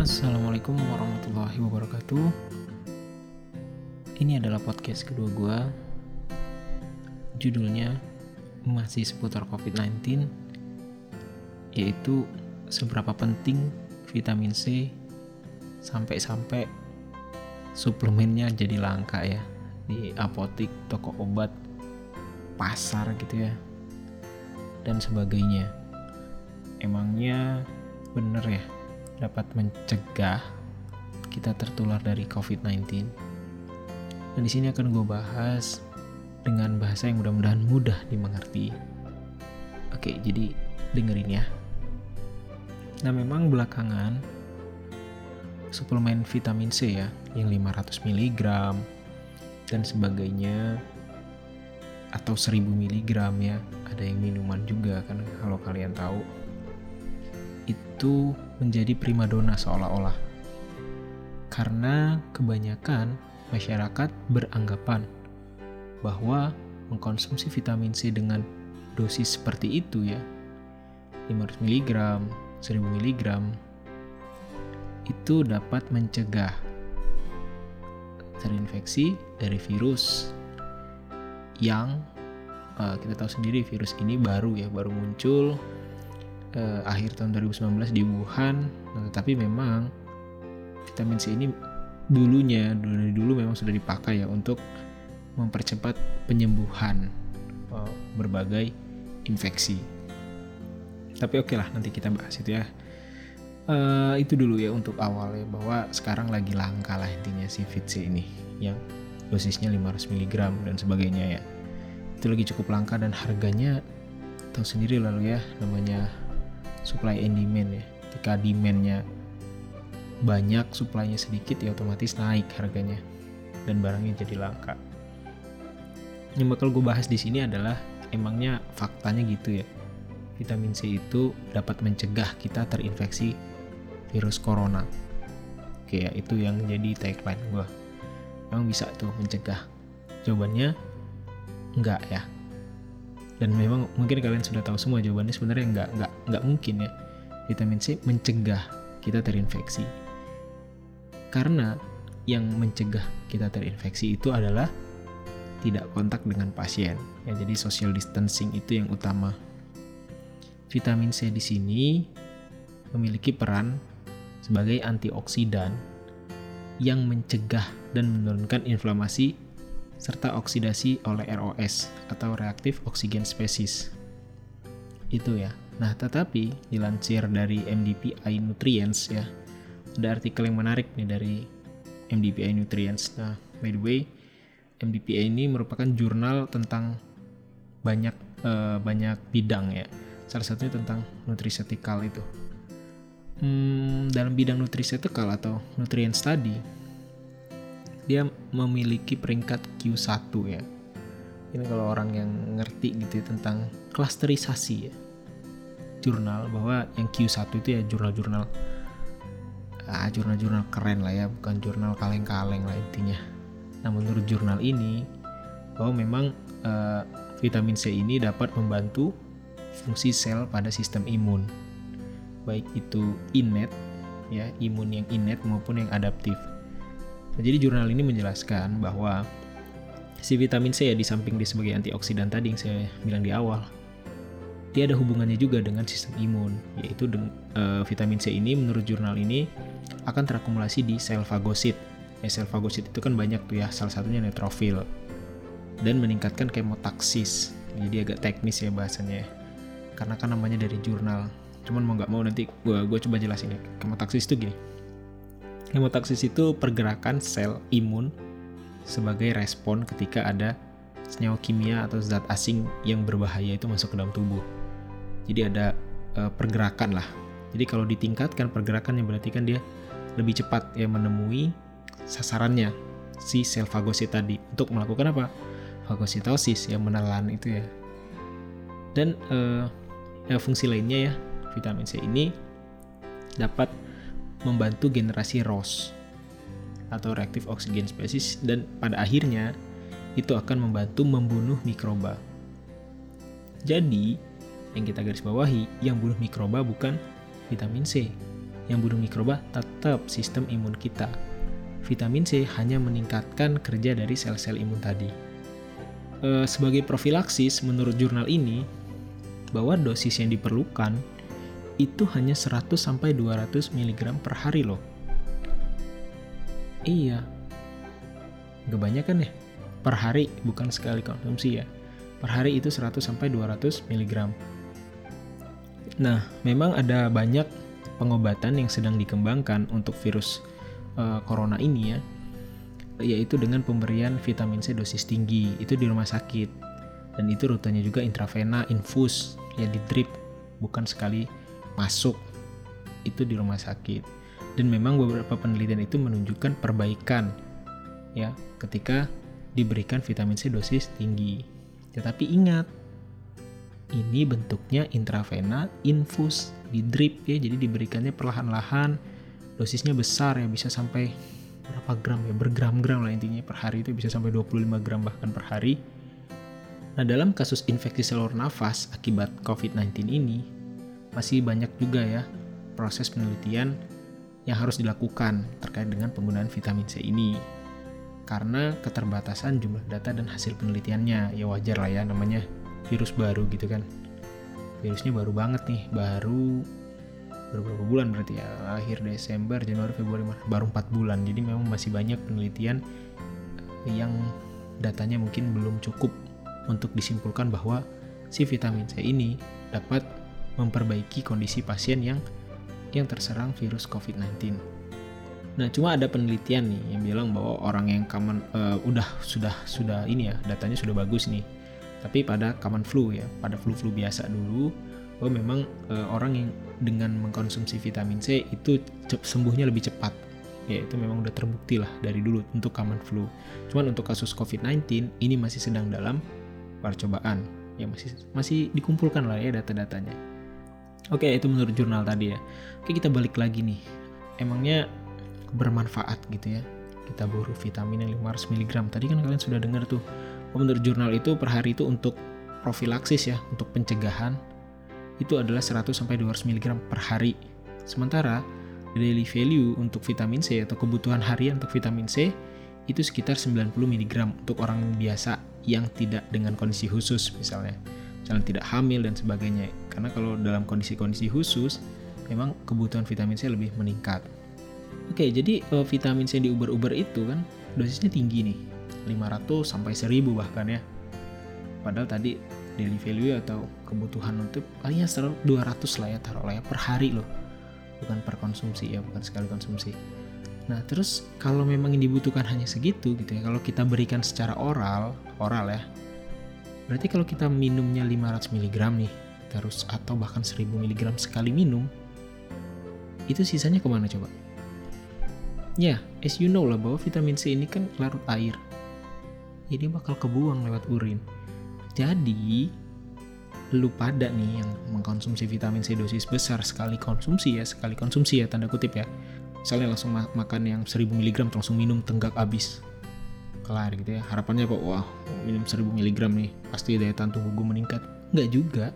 Assalamualaikum warahmatullahi wabarakatuh. Ini adalah podcast kedua gue. Judulnya masih seputar COVID-19, yaitu seberapa penting vitamin C sampai-sampai suplemennya jadi langka ya di apotik, toko obat, pasar gitu ya, dan sebagainya. Emangnya bener ya dapat mencegah kita tertular dari COVID-19. Dan di sini akan gue bahas dengan bahasa yang mudah-mudahan mudah dimengerti. Oke, jadi dengerin ya. Nah, memang belakangan suplemen vitamin C ya, yang 500 mg dan sebagainya atau 1000 mg ya, ada yang minuman juga kan kalau kalian tahu itu menjadi primadona seolah-olah. Karena kebanyakan masyarakat beranggapan bahwa mengkonsumsi vitamin C dengan dosis seperti itu ya, 500 mg, 1000 mg, itu dapat mencegah terinfeksi dari virus yang uh, kita tahu sendiri virus ini baru ya, baru muncul uh, akhir tahun 2019 di Wuhan. Nah, tetapi memang vitamin C ini dulunya dari dulu memang sudah dipakai ya untuk mempercepat penyembuhan uh, berbagai infeksi. Tapi oke okay lah nanti kita bahas itu ya. Uh, itu dulu ya untuk awal ya bahwa sekarang lagi langka lah intinya si C ini yang dosisnya 500 mg dan sebagainya ya. Itu lagi cukup langka dan harganya tahu sendiri lalu ya namanya supply and demand ya. Ketika demandnya banyak supply-nya sedikit ya otomatis naik harganya. Dan barangnya jadi langka. Yang bakal gue bahas di sini adalah emangnya faktanya gitu ya. Vitamin C itu dapat mencegah kita terinfeksi virus corona. Oke ya itu yang jadi tagline gue emang bisa tuh mencegah? Jawabannya enggak ya dan memang mungkin kalian sudah tahu semua jawabannya sebenarnya nggak nggak nggak mungkin ya. Vitamin C mencegah kita terinfeksi. Karena yang mencegah kita terinfeksi itu adalah tidak kontak dengan pasien. Ya jadi social distancing itu yang utama. Vitamin C di sini memiliki peran sebagai antioksidan yang mencegah dan menurunkan inflamasi serta oksidasi oleh ROS atau reaktif oksigen species. Itu ya. Nah, tetapi dilansir dari MDPI Nutrients ya. Ada artikel yang menarik nih dari MDPI Nutrients. Nah, by the way, MDPI ini merupakan jurnal tentang banyak uh, banyak bidang ya. Salah satunya tentang nutrisetikal itu. Hmm, dalam bidang nutrisetikal atau nutrient study, dia memiliki peringkat Q1 ya. Ini kalau orang yang ngerti gitu ya, tentang klasterisasi ya. Jurnal bahwa yang Q1 itu ya jurnal-jurnal ah, jurnal-jurnal keren lah ya, bukan jurnal kaleng-kaleng lah intinya. Nah, menurut jurnal ini bahwa memang uh, vitamin C ini dapat membantu fungsi sel pada sistem imun. Baik itu innate ya, imun yang innate maupun yang adaptif. Jadi jurnal ini menjelaskan bahwa si vitamin C ya di samping dia sebagai antioksidan tadi yang saya bilang di awal, dia ada hubungannya juga dengan sistem imun, yaitu uh, vitamin C ini menurut jurnal ini akan terakumulasi di sel fagosit. Ya, sel fagosit itu kan banyak tuh ya, salah satunya neutrofil dan meningkatkan kemotaksis. Jadi agak teknis ya bahasanya ya. Karena kan namanya dari jurnal. Cuman mau nggak mau nanti gue gue coba jelasin ya. Kemotaksis itu gini Hemotaksis itu pergerakan sel imun sebagai respon ketika ada senyawa kimia atau zat asing yang berbahaya itu masuk ke dalam tubuh. Jadi ada e, pergerakan lah. Jadi kalau ditingkatkan pergerakan yang berarti kan dia lebih cepat ya menemui sasarannya si sel fagosit tadi untuk melakukan apa? Fagositosis yang menelan itu ya. Dan e, ya, fungsi lainnya ya vitamin C ini dapat membantu generasi ROS atau reaktif oksigen spesies dan pada akhirnya itu akan membantu membunuh mikroba. Jadi, yang kita garis bawahi, yang bunuh mikroba bukan vitamin C. yang bunuh mikroba tetap sistem imun kita. Vitamin C hanya meningkatkan kerja dari sel-sel imun tadi. E, sebagai profilaksis, menurut jurnal ini, bahwa dosis yang diperlukan itu hanya 100 sampai 200 mg per hari loh. Iya. Gak banyak kan ya? Per hari, bukan sekali konsumsi ya. Per hari itu 100 sampai 200 mg. Nah, memang ada banyak pengobatan yang sedang dikembangkan untuk virus uh, corona ini ya, yaitu dengan pemberian vitamin C dosis tinggi itu di rumah sakit dan itu rutenya juga intravena infus ya di drip bukan sekali masuk itu di rumah sakit. Dan memang beberapa penelitian itu menunjukkan perbaikan ya ketika diberikan vitamin C dosis tinggi. Tetapi ingat ini bentuknya intravena infus di drip ya. Jadi diberikannya perlahan-lahan dosisnya besar ya bisa sampai berapa gram ya bergram-gram lah intinya per hari itu bisa sampai 25 gram bahkan per hari. Nah dalam kasus infeksi saluran nafas akibat COVID-19 ini masih banyak juga ya proses penelitian yang harus dilakukan terkait dengan penggunaan vitamin C ini. Karena keterbatasan jumlah data dan hasil penelitiannya. Ya wajar lah ya namanya virus baru gitu kan. Virusnya baru banget nih baru beberapa bulan berarti ya. Akhir Desember Januari Februari Maret baru 4 bulan. Jadi memang masih banyak penelitian yang datanya mungkin belum cukup untuk disimpulkan bahwa si vitamin C ini dapat memperbaiki kondisi pasien yang yang terserang virus COVID-19. Nah, cuma ada penelitian nih yang bilang bahwa orang yang common uh, udah sudah sudah ini ya, datanya sudah bagus nih. Tapi pada common flu ya, pada flu-flu biasa dulu bahwa memang uh, orang yang dengan mengkonsumsi vitamin C itu sembuhnya lebih cepat. Ya, itu memang udah terbukti lah dari dulu untuk common flu. Cuman untuk kasus COVID-19 ini masih sedang dalam percobaan. Ya masih masih dikumpulkan lah ya data-datanya. Oke, itu menurut jurnal tadi ya. Oke, kita balik lagi nih. Emangnya bermanfaat gitu ya. Kita buru vitamin yang 500 mg. Tadi kan kalian sudah dengar tuh. Menurut jurnal itu per hari itu untuk profilaksis ya, untuk pencegahan itu adalah 100 sampai 200 mg per hari. Sementara daily value untuk vitamin C atau kebutuhan harian untuk vitamin C itu sekitar 90 mg untuk orang biasa yang tidak dengan kondisi khusus misalnya. Misalnya tidak hamil dan sebagainya. Karena kalau dalam kondisi-kondisi khusus memang kebutuhan vitamin C lebih meningkat. Oke, jadi uh, vitamin C di Uber-Uber itu kan dosisnya tinggi nih. 500 sampai 1000 bahkan ya. Padahal tadi daily value atau kebutuhan untuk paling ya 200 lah ya taruh lah ya per hari loh bukan per konsumsi ya bukan sekali konsumsi nah terus kalau memang yang dibutuhkan hanya segitu gitu ya kalau kita berikan secara oral oral ya berarti kalau kita minumnya 500 mg nih terus atau bahkan 1000 mg sekali minum itu sisanya ke mana coba ya as you know lah bahwa vitamin C ini kan larut air jadi bakal kebuang lewat urin jadi lu pada nih yang mengkonsumsi vitamin C dosis besar sekali konsumsi ya, sekali konsumsi ya tanda kutip ya. Misalnya langsung ma makan yang 1000 mg langsung minum tenggak habis. Kelar gitu ya. Harapannya kok wah minum 1000 mg nih pasti daya tahan tubuh gue meningkat. Enggak juga.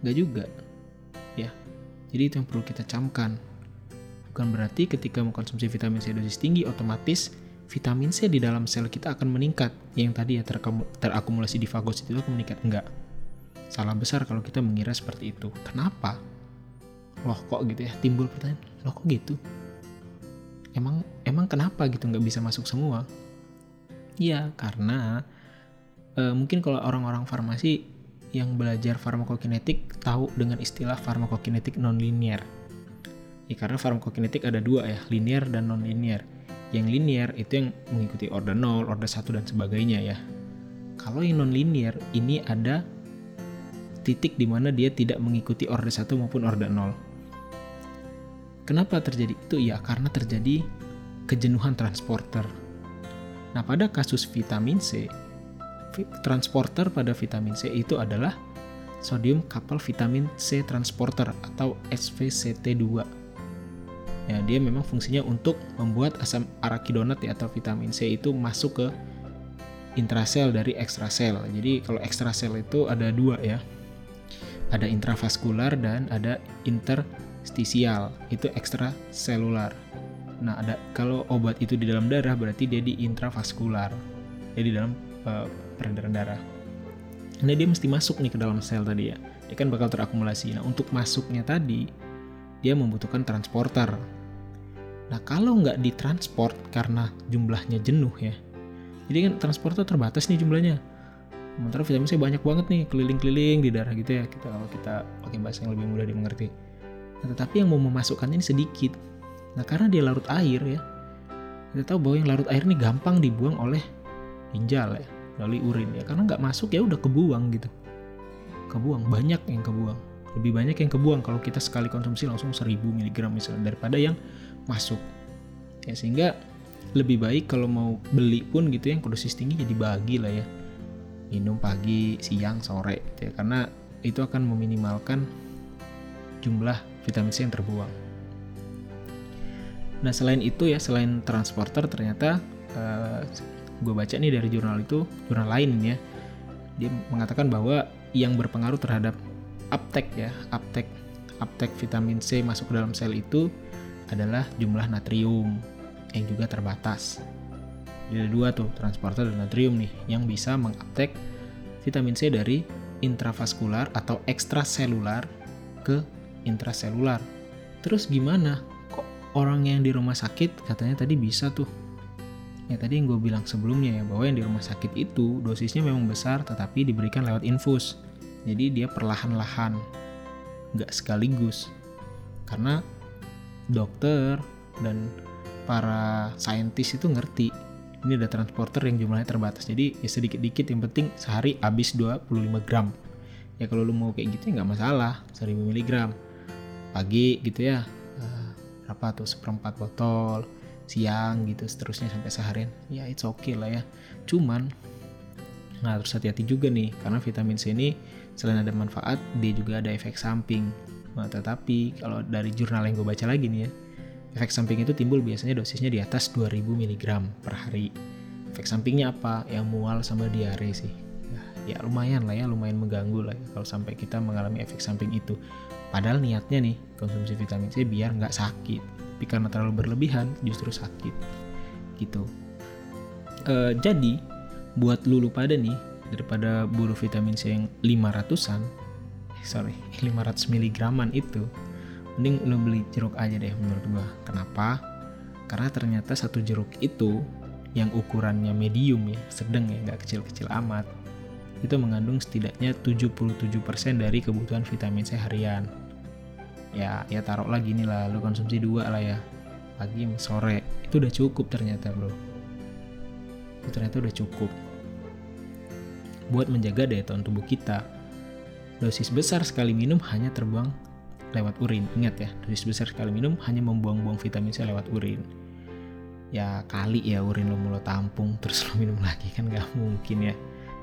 Enggak juga. Ya. Jadi itu yang perlu kita camkan. Bukan berarti ketika mengkonsumsi vitamin C dosis tinggi otomatis vitamin C di dalam sel kita akan meningkat. Yang tadi ya terakumulasi di fagosit itu akan meningkat. Enggak. Salah besar kalau kita mengira seperti itu. Kenapa? Loh kok gitu ya? Timbul pertanyaan, loh kok gitu? Emang emang kenapa gitu nggak bisa masuk semua? Iya, karena e, mungkin kalau orang-orang farmasi yang belajar farmakokinetik tahu dengan istilah farmakokinetik non-linear. Ya, karena farmakokinetik ada dua ya, linear dan non-linear yang linear itu yang mengikuti order 0, order 1 dan sebagainya ya. Kalau yang non-linear ini ada titik di mana dia tidak mengikuti order 1 maupun order 0. Kenapa terjadi itu? Ya karena terjadi kejenuhan transporter. Nah, pada kasus vitamin C, transporter pada vitamin C itu adalah sodium kapal vitamin C transporter atau SVCT2 ya dia memang fungsinya untuk membuat asam arakidonat ya atau vitamin C itu masuk ke intrasel dari ekstrasel. Jadi kalau ekstrasel itu ada dua ya. Ada intravaskular dan ada interstisial itu ekstra selular nah ada kalau obat itu di dalam darah berarti dia di intravaskular jadi dalam uh, peredaran darah. Nah dia mesti masuk nih ke dalam sel tadi ya. Dia kan bakal terakumulasi. Nah untuk masuknya tadi dia membutuhkan transporter. Nah kalau nggak ditransport karena jumlahnya jenuh ya jadi kan transporter terbatas nih jumlahnya. Sementara vitamin C banyak banget nih keliling-keliling di darah gitu ya. Kita kalau kita pakai bahasa yang lebih mudah dimengerti. Nah, tetapi yang mau memasukkannya ini sedikit. Nah karena dia larut air ya kita tahu bahwa yang larut air ini gampang dibuang oleh ginjal ya melalui urin ya. Karena nggak masuk ya udah kebuang gitu. Kebuang banyak yang kebuang. Lebih banyak yang kebuang kalau kita sekali konsumsi langsung 1000 mg misalnya daripada yang masuk. Ya sehingga lebih baik kalau mau beli pun gitu yang dosis tinggi jadi bagi lah ya. Minum pagi siang sore gitu ya. Karena itu akan meminimalkan jumlah vitamin C yang terbuang. Nah selain itu ya selain transporter ternyata eh, gue baca nih dari jurnal itu jurnal lain ya dia mengatakan bahwa yang berpengaruh terhadap uptake ya uptake uptake vitamin C masuk ke dalam sel itu adalah jumlah natrium yang juga terbatas. Jadi ada dua tuh transporter dan natrium nih yang bisa menguptake vitamin C dari intravaskular atau ekstraselular ke intraselular. Terus gimana? Kok orang yang di rumah sakit katanya tadi bisa tuh? Ya tadi yang gue bilang sebelumnya ya bahwa yang di rumah sakit itu dosisnya memang besar tetapi diberikan lewat infus. Jadi dia perlahan-lahan, nggak sekaligus. Karena dokter dan para saintis itu ngerti ini ada transporter yang jumlahnya terbatas jadi ya sedikit dikit yang penting sehari habis 25 gram ya kalau lu mau kayak gitu ya nggak masalah 1000 mg pagi gitu ya berapa tuh seperempat botol siang gitu seterusnya sampai seharian ya it's okay lah ya cuman nah harus hati-hati juga nih karena vitamin C ini selain ada manfaat dia juga ada efek samping nah, tetapi kalau dari jurnal yang gue baca lagi nih ya Efek samping itu timbul biasanya dosisnya di atas 2000 mg per hari. Efek sampingnya apa? Yang mual sama diare sih. Ya, ya lumayan lah ya, lumayan mengganggu lah ya kalau sampai kita mengalami efek samping itu. Padahal niatnya nih konsumsi vitamin C biar nggak sakit. Tapi karena terlalu berlebihan justru sakit. Gitu. E, jadi buat lulu pada nih daripada buru vitamin C yang 500-an, eh, sorry 500 mg itu mending lo beli jeruk aja deh menurut gua kenapa karena ternyata satu jeruk itu yang ukurannya medium ya sedang ya nggak kecil-kecil amat itu mengandung setidaknya 77% dari kebutuhan vitamin C harian ya ya taruh lagi nih lah lo konsumsi dua lah ya pagi sore itu udah cukup ternyata bro itu ternyata udah cukup buat menjaga daya tahan tubuh kita dosis besar sekali minum hanya terbuang lewat urin. Ingat ya, dosis besar sekali minum hanya membuang-buang vitamin C lewat urin. Ya kali ya urin lo mulut tampung terus lo minum lagi kan nggak mungkin ya.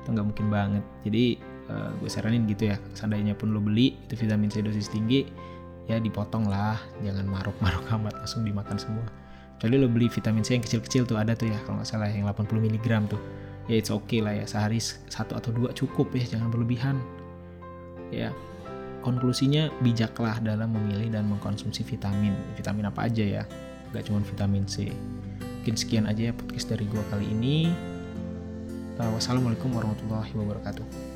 Itu nggak mungkin banget. Jadi uh, gue saranin gitu ya, seandainya pun lo beli itu vitamin C dosis tinggi, ya dipotong lah, jangan maruk-maruk amat langsung dimakan semua. Kecuali lo beli vitamin C yang kecil-kecil tuh ada tuh ya, kalau nggak salah yang 80 mg tuh. Ya it's okay lah ya, sehari satu atau dua cukup ya, jangan berlebihan. Ya, konklusinya bijaklah dalam memilih dan mengkonsumsi vitamin. Vitamin apa aja ya, gak cuma vitamin C. Mungkin sekian aja ya podcast dari gua kali ini. Wassalamualaikum warahmatullahi wabarakatuh.